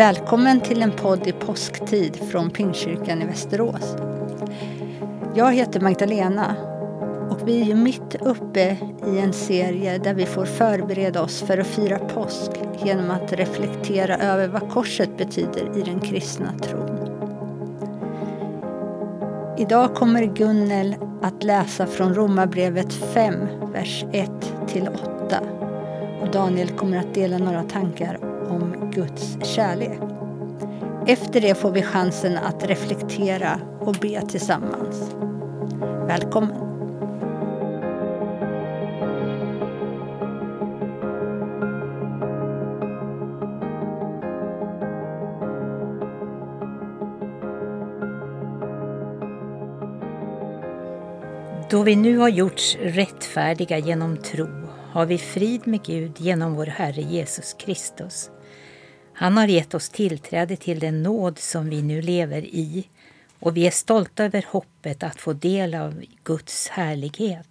Välkommen till en podd i påsktid från Pingstkyrkan i Västerås. Jag heter Magdalena och vi är ju mitt uppe i en serie där vi får förbereda oss för att fira påsk genom att reflektera över vad korset betyder i den kristna tron. Idag kommer Gunnel att läsa från Romarbrevet 5, vers 1 till 8. Och Daniel kommer att dela några tankar om Guds kärlek. Efter det får vi chansen att reflektera och be tillsammans. Välkommen! Då vi nu har gjorts rättfärdiga genom tro har vi frid med Gud genom vår Herre Jesus Kristus. Han har gett oss tillträde till den nåd som vi nu lever i och vi är stolta över hoppet att få del av Guds härlighet.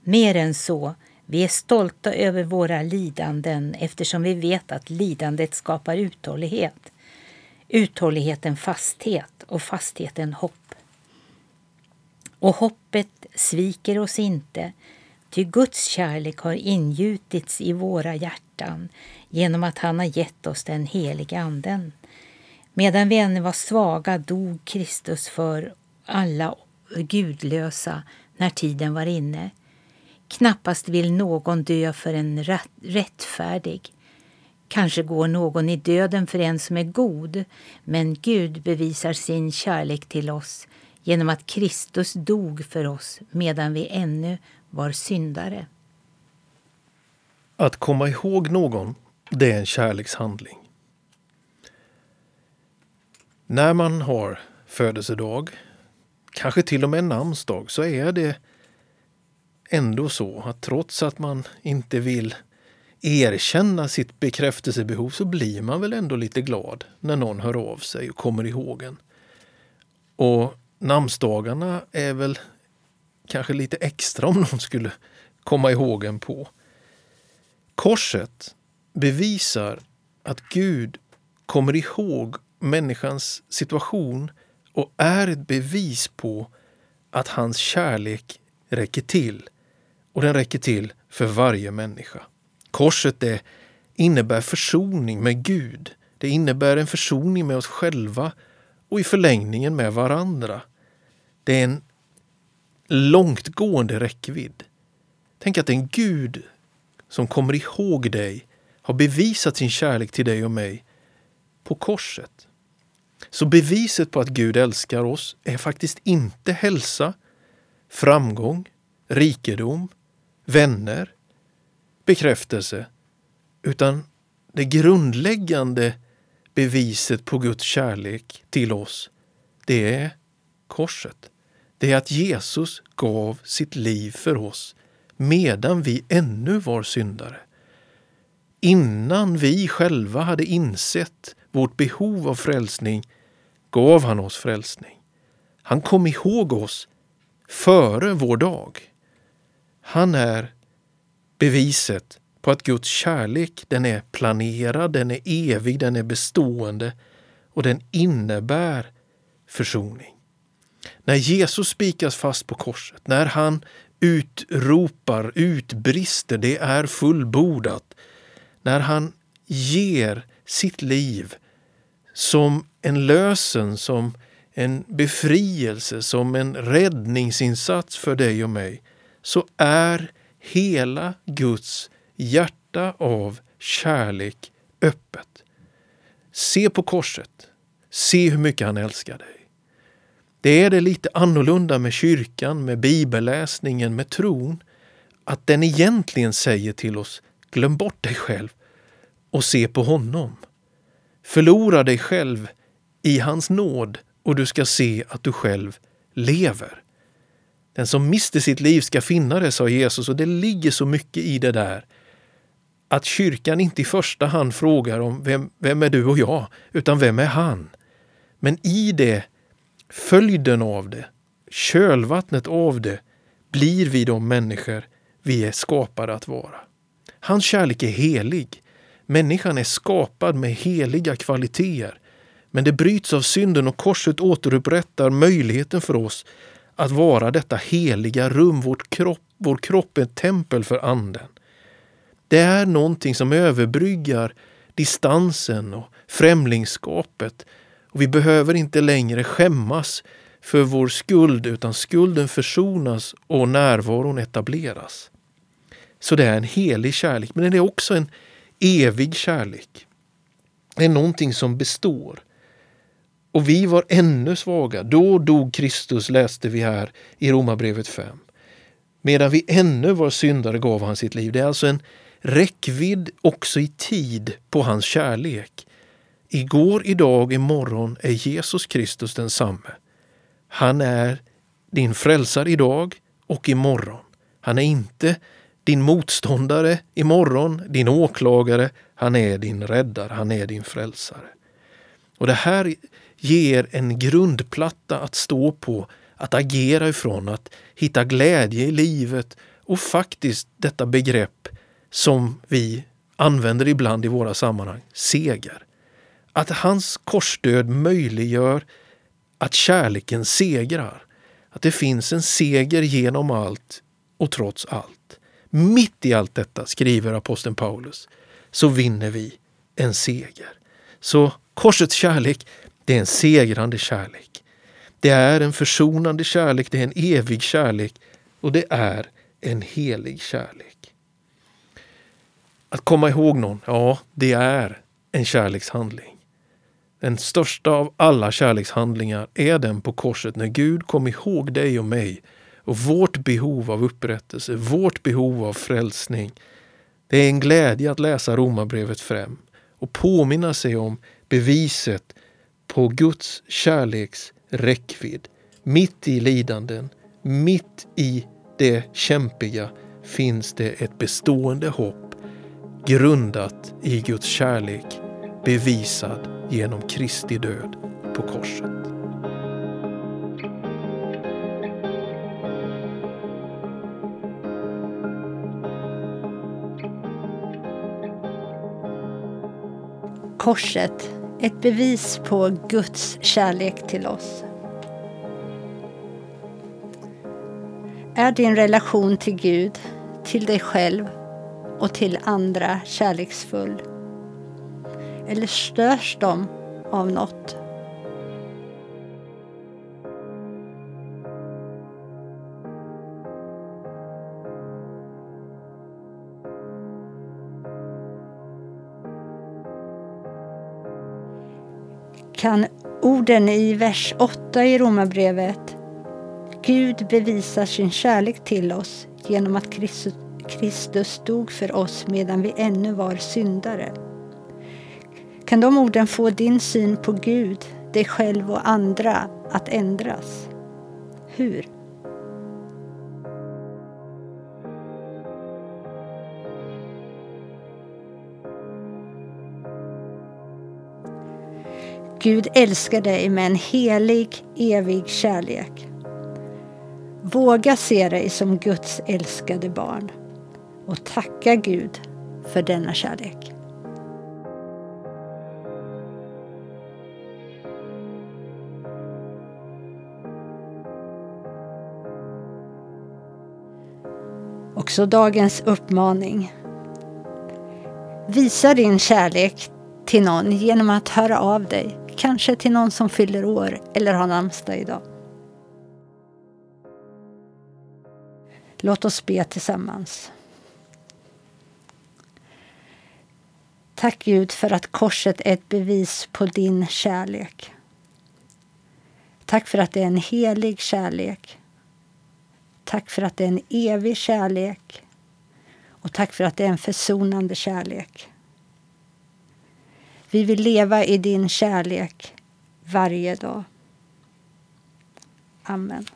Mer än så, vi är stolta över våra lidanden eftersom vi vet att lidandet skapar uthållighet. Uthålligheten fasthet och fastheten hopp. Och hoppet sviker oss inte, ty Guds kärlek har ingjutits i våra hjärtan genom att han har gett oss den helige Anden. Medan vi ännu var svaga dog Kristus för alla gudlösa när tiden var inne. Knappast vill någon dö för en rättfärdig. Kanske går någon i döden för en som är god, men Gud bevisar sin kärlek till oss genom att Kristus dog för oss medan vi ännu var syndare. Att komma ihåg någon, det är en kärlekshandling. När man har födelsedag, kanske till och med namnsdag, så är det ändå så att trots att man inte vill erkänna sitt bekräftelsebehov så blir man väl ändå lite glad när någon hör av sig och kommer ihåg en. Och namnsdagarna är väl kanske lite extra om någon skulle komma ihåg en på. Korset bevisar att Gud kommer ihåg människans situation och är ett bevis på att hans kärlek räcker till. Och den räcker till för varje människa. Korset det innebär försoning med Gud. Det innebär en försoning med oss själva och i förlängningen med varandra. Det är en långtgående räckvidd. Tänk att en Gud som kommer ihåg dig har bevisat sin kärlek till dig och mig på korset. Så beviset på att Gud älskar oss är faktiskt inte hälsa, framgång, rikedom, vänner, bekräftelse, utan det grundläggande beviset på Guds kärlek till oss, det är korset det är att Jesus gav sitt liv för oss medan vi ännu var syndare. Innan vi själva hade insett vårt behov av frälsning gav han oss frälsning. Han kom ihåg oss före vår dag. Han är beviset på att Guds kärlek den är planerad, den är evig, den är bestående och den innebär försoning. När Jesus spikas fast på korset, när han utropar, utbrister, det är fullbordat. När han ger sitt liv som en lösen, som en befrielse, som en räddningsinsats för dig och mig, så är hela Guds hjärta av kärlek öppet. Se på korset. Se hur mycket han älskar dig. Det är det lite annorlunda med kyrkan, med bibelläsningen, med tron. Att den egentligen säger till oss, glöm bort dig själv och se på honom. Förlora dig själv i hans nåd och du ska se att du själv lever. Den som mister sitt liv ska finna det, sa Jesus, och det ligger så mycket i det där. Att kyrkan inte i första hand frågar om vem, vem är du och jag, utan vem är han? Men i det följden av det, kölvattnet av det, blir vi de människor vi är skapade att vara. Hans kärlek är helig. Människan är skapad med heliga kvaliteter. Men det bryts av synden och korset återupprättar möjligheten för oss att vara detta heliga rum. Vårt kropp, vår kropp är ett tempel för Anden. Det är någonting som överbryggar distansen och främlingskapet. Och vi behöver inte längre skämmas för vår skuld utan skulden försonas och närvaron etableras. Så det är en helig kärlek, men det är också en evig kärlek. Det är någonting som består. Och vi var ännu svaga. Då dog Kristus, läste vi här i Romarbrevet 5. Medan vi ännu var syndare gav han sitt liv. Det är alltså en räckvidd också i tid på hans kärlek. Igår, idag, imorgon är Jesus Kristus densamme. Han är din frälsare idag och imorgon. Han är inte din motståndare imorgon, din åklagare. Han är din räddare, han är din frälsare. Och det här ger en grundplatta att stå på, att agera ifrån, att hitta glädje i livet och faktiskt detta begrepp som vi använder ibland i våra sammanhang, seger. Att hans korsdöd möjliggör att kärleken segrar. Att det finns en seger genom allt och trots allt. Mitt i allt detta, skriver aposteln Paulus, så vinner vi en seger. Så korsets kärlek, det är en segrande kärlek. Det är en försonande kärlek, det är en evig kärlek och det är en helig kärlek. Att komma ihåg någon, ja, det är en kärlekshandling. Den största av alla kärlekshandlingar är den på korset när Gud kom ihåg dig och mig och vårt behov av upprättelse, vårt behov av frälsning. Det är en glädje att läsa Romarbrevet 5 och påminna sig om beviset på Guds kärleks räckvidd. Mitt i lidanden, mitt i det kämpiga finns det ett bestående hopp grundat i Guds kärlek bevisad genom Kristi död på korset. Korset, ett bevis på Guds kärlek till oss. Är din relation till Gud, till dig själv och till andra kärleksfull? Eller störs de av något? Kan orden i vers 8 i Romarbrevet Gud bevisar sin kärlek till oss genom att Kristus dog för oss medan vi ännu var syndare. Kan de orden få din syn på Gud, dig själv och andra att ändras? Hur? Gud älskar dig med en helig, evig kärlek. Våga se dig som Guds älskade barn och tacka Gud för denna kärlek. Också dagens uppmaning. Visa din kärlek till någon genom att höra av dig, kanske till någon som fyller år eller har namnsdag idag. Låt oss be tillsammans. Tack Gud för att korset är ett bevis på din kärlek. Tack för att det är en helig kärlek. Tack för att det är en evig kärlek. Och tack för att det är en försonande kärlek. Vi vill leva i din kärlek varje dag. Amen.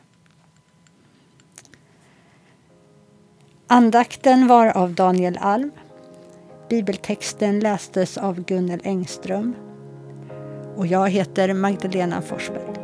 Andakten var av Daniel Alm. Bibeltexten lästes av Gunnel Engström. Och jag heter Magdalena Forsberg.